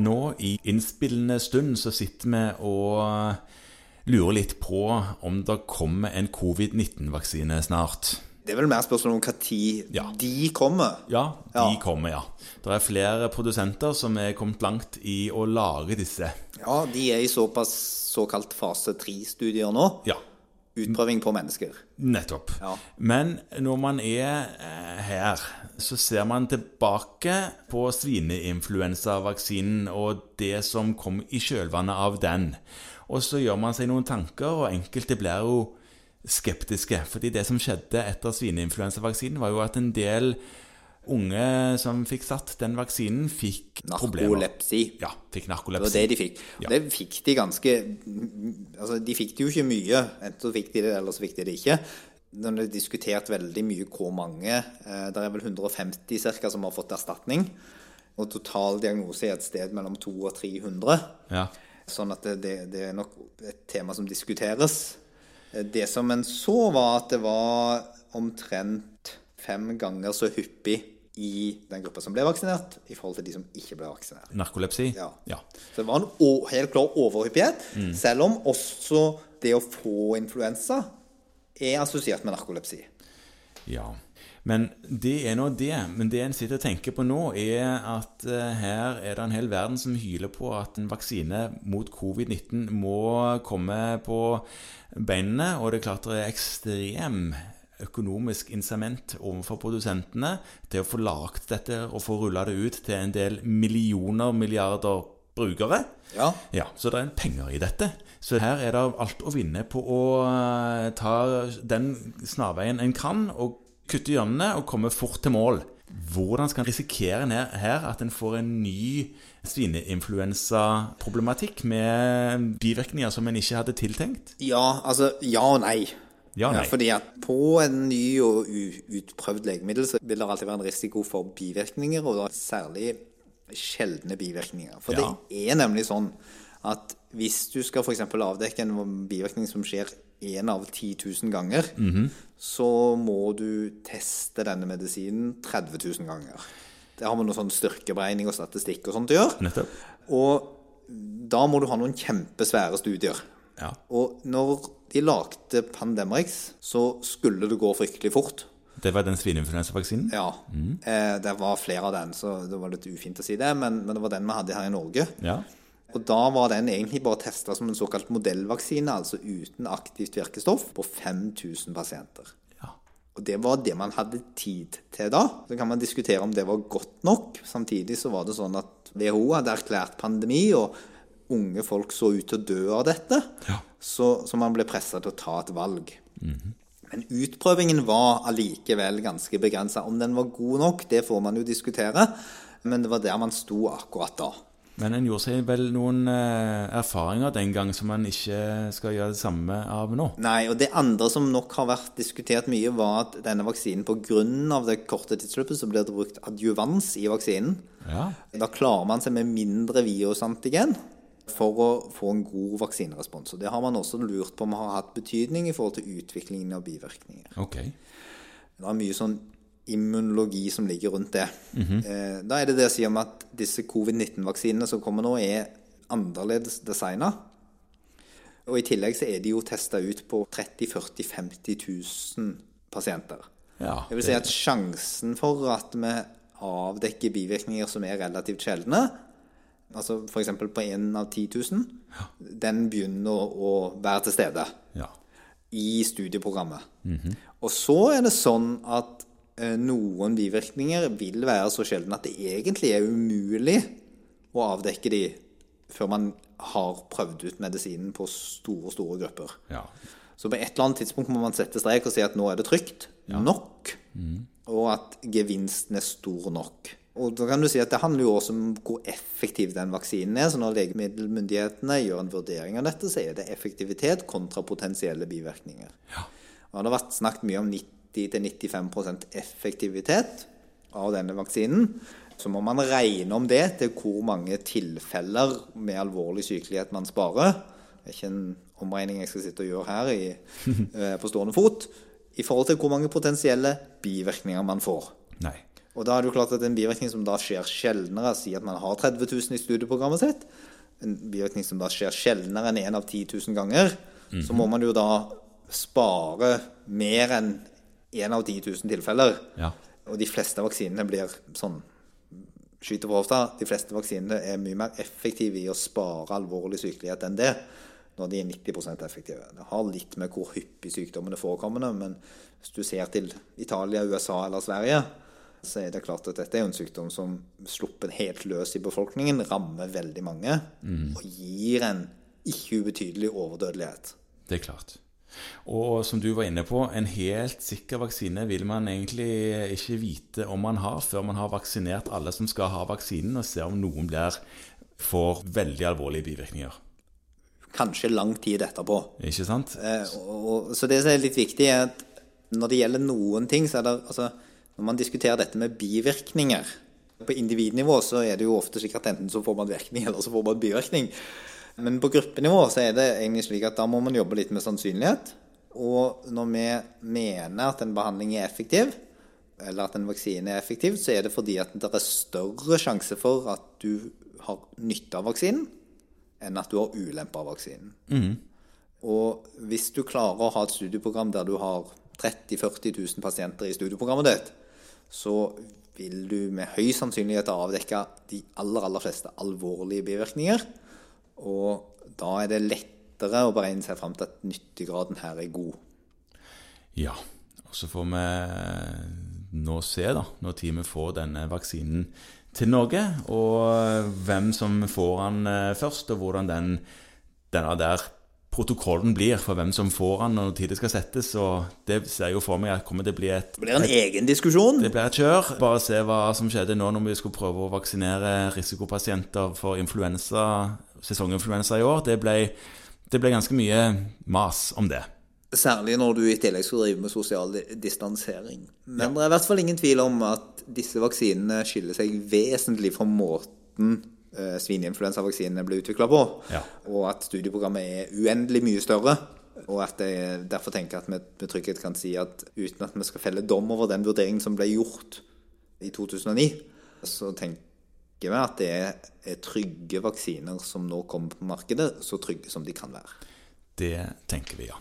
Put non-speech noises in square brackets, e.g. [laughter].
Nå i innspillende stund så sitter vi og lurer litt på om det kommer en covid-19-vaksine snart. Det er vel mer spørsmål om når Ja. de kommer. Ja, de Ja. kommer, ja. Det er flere produsenter som er kommet langt i å lage disse. Ja, de er i såpass såkalt fase 3-studier nå. Ja, Utprøving på mennesker. nettopp. Ja. Men når man er eh, her, så ser man tilbake på svineinfluensavaksinen og det som kom i kjølvannet av den. Og så gjør man seg noen tanker, og enkelte blir jo skeptiske. Fordi det som skjedde etter svineinfluensavaksinen, var jo at en del unge som fikk satt den vaksinen, fikk problemer. Narkolepsi. Ja, fikk narkolepsi. Det var det de fikk. Ja. Det fikk de ganske Altså, de fikk det jo ikke mye. Enten så fikk de det, eller så fikk de det ikke. Når det er diskutert veldig mye hvor mange eh, Det er vel 150 cirka som har fått erstatning. Og total diagnose er et sted mellom 200 og 300. Ja. Sånn at det, det, er nok et tema som diskuteres. Eh, Det som en så, var at det var omtrent fem ganger så hyppig i den gruppa som ble vaksinert, i forhold til de som ikke ble vaksinert. Narkolepsi? Ja. ja. Så det var en helt klar overhyppighet, Mm. selv om også det å få influensa er assosiert med narkolepsi. Ja, men det er nå det. Men det en sitter og tenker på nå, er at eh, her er det en hel verden som hyler på at en vaksine mot covid-19 må komme på beinene. Og det er klart det er ekstrem økonomisk incitament overfor produsentene til å få lagd dette og få rulla det ut til en del millioner, milliarder brukere. Ja. Ja, så det er penger i dette. Så her er det alt å vinne på å eh, ta den snarveien en kan, og kutte hjørnene og komme fort til mål. Hvordan skal en risikere her, her at en får en ny svineinfluensaproblematikk med bivirkninger som en ikke hadde tiltenkt? Ja, altså ja og nei. Ja, nei. fordi at på en ny og utprøvd legemiddel så vil det alltid være en risiko for bivirkninger, og da særlig sjeldne bivirkninger. For Ja. det er nemlig sånn at hvis du skal f.eks. avdekke en bivirkning som skjer én av 10 000 ganger, Mhm. så må du teste denne medisinen 30 000 ganger. Det har man noe sånn styrkeberegning og statistikk og sånt å gjøre. Nettopp. Og da må du ha noen kjempesvære studier. Ja. Og når de lagde Pandemrix, så skulle det gå fryktelig fort. Det var den svineinfluensavaksinen? Ja. Eh, det var flere av den, så det var litt ufint å si det, men, men det var den vi hadde her i Norge. Ja. Og da var den egentlig bare testa som en såkalt modellvaksine, altså uten aktivt virkestoff, på 5000 pasienter. ja. Og det var det man hadde tid til da. Så kan man diskutere om det var godt nok. Samtidig så var det sånn at WHO hadde erklært pandemi, og unge folk så ut til å dø av dette. Ja. Så, så man ble pressa til å ta et valg. Men utprøvingen var allikevel ganske begrensa. Om den var god nok, det får man jo diskutere. Men det var der man sto akkurat da. Men en gjorde seg vel noen eh, erfaringer den gang som man ikke skal gjøre det samme av nå? Nei, og det andre som nok har vært diskutert mye, var at denne vaksinen pga. det korte tidsløpet så blir det brukt adjuvans i vaksinen. Ja. Da klarer man seg med mindre virusantigen for å få en god vaksinerespons. Og det har man også lurt på om har hatt betydning i forhold til utviklingen av bivirkninger. Okay. Det er mye sånn immunologi som ligger rundt det. eh, da er det det å si om at disse covid-19-vaksinene som kommer nå, er annerledes designa. Og i tillegg så er de jo testa ut på 30 40 50 000 pasienter. Ja, Det vil si at sjansen for at vi avdekker bivirkninger som er relativt sjeldne, altså f.eks. på én av 10 000, den begynner å, være til stede ja. i studieprogrammet. Og så er det sånn at eh, noen bivirkninger vil være så sjeldne at det egentlig er umulig å avdekke de før man har prøvd ut medisinen på store, store grupper. ja. Så på et eller annet tidspunkt må man sette strek og si at nå er det trygt nok, og at gevinsten er stor nok. Og da kan du si at Det handler jo også om hvor effektiv den vaksinen er. så Når legemiddelmyndighetene gjør en vurdering av dette, så er det effektivitet kontra potensielle bivirkninger. Og Det har vært snakket mye om 90-95% effektivitet av denne vaksinen. Så må man regne om det til hvor mange tilfeller med alvorlig sykelighet man sparer. Det er ikke en omregning jeg skal sitte og gjøre her i, [laughs] eh, på stående fot. I forhold til hvor mange potensielle bivirkninger man får. Nei. Og da er det jo klart at en bivirkning som da skjer sjeldnere, sier at man har 30 000 i studieprogrammet sitt, en bivirkning som da skjer sjeldnere enn én av 10 000 ganger, mm -hmm. så må man jo da spare mer enn én av 10 000 tilfeller. Ja. Og de fleste vaksinene blir sånn skyter på hofta. De fleste vaksinene er mye mer effektive i å spare alvorlig sykelighet enn det når de er 90% effektive. Det har litt med hvor hyppig sykdommene forekommer, men hvis du ser til Italia, USA eller Sverige, så er det klart at dette er en sykdom som sluppet helt løs i befolkningen, rammer veldig mange mm. og gir en ikke ubetydelig overdødelighet. Det er klart. Og som du var inne på, en helt sikker vaksine vil man egentlig ikke vite om man har før man har vaksinert alle som skal ha vaksinen, og ser om noen blir, får veldig alvorlige bivirkninger. Kanskje lang tid etterpå. Ikke sant? Eh, og, og, så det som er litt viktig, er at når det gjelder noen ting, så er det altså når man diskuterer dette med bivirkninger På individnivå så er det jo ofte slik at enten så får man virkning, eller så får man bivirkning. Men på gruppenivå så er det egentlig slik at da må man jobbe litt med sannsynlighet. Og når vi mener at en behandling er effektiv, eller at en vaksine er effektiv, så er det fordi at det er større sjanse for at du har nytte av vaksinen, enn at du har ulempe av vaksinen. Mm. Og hvis du klarer å ha et studieprogram der du har 30 000-40 000 pasienter i studieprogrammet ditt, så vil du med høy sannsynlighet avdekke de aller, aller fleste alvorlige bivirkninger. Og da er det lettere å beregne seg fram til at nyttegraden her er god. Ja, og så får vi nå se, da, når teamet får denne vaksinen til Norge, og hvem som får den eh, først, og hvordan den, denne der protokollen blir for hvem som får den, og når tid det skal settes. og Det ser jeg jo for meg at kommer til å bli et Det blir en egen diskusjon? Det blir et kjør. Bare se hva som skjedde nå når vi skulle prøve å vaksinere risikopasienter for influensa, sesonginfluensa i år. Det ble, det ble ganske mye mas om det. Særlig når du i tillegg skal drive med sosial distansering. Men ja. det er i hvert fall ingen tvil om at disse vaksinene skiller seg vesentlig fra måten svineinfluensavaksinene ble utvikla på. Ja. Og at studieprogrammet er uendelig mye større. Og at jeg derfor tenker at vi med trygghet kan si at uten at vi skal felle dom over den vurderingen som ble gjort i 2009, så tenker vi at det er trygge vaksiner som nå kommer på markedet, så trygge som de kan være. Det tenker vi, ja.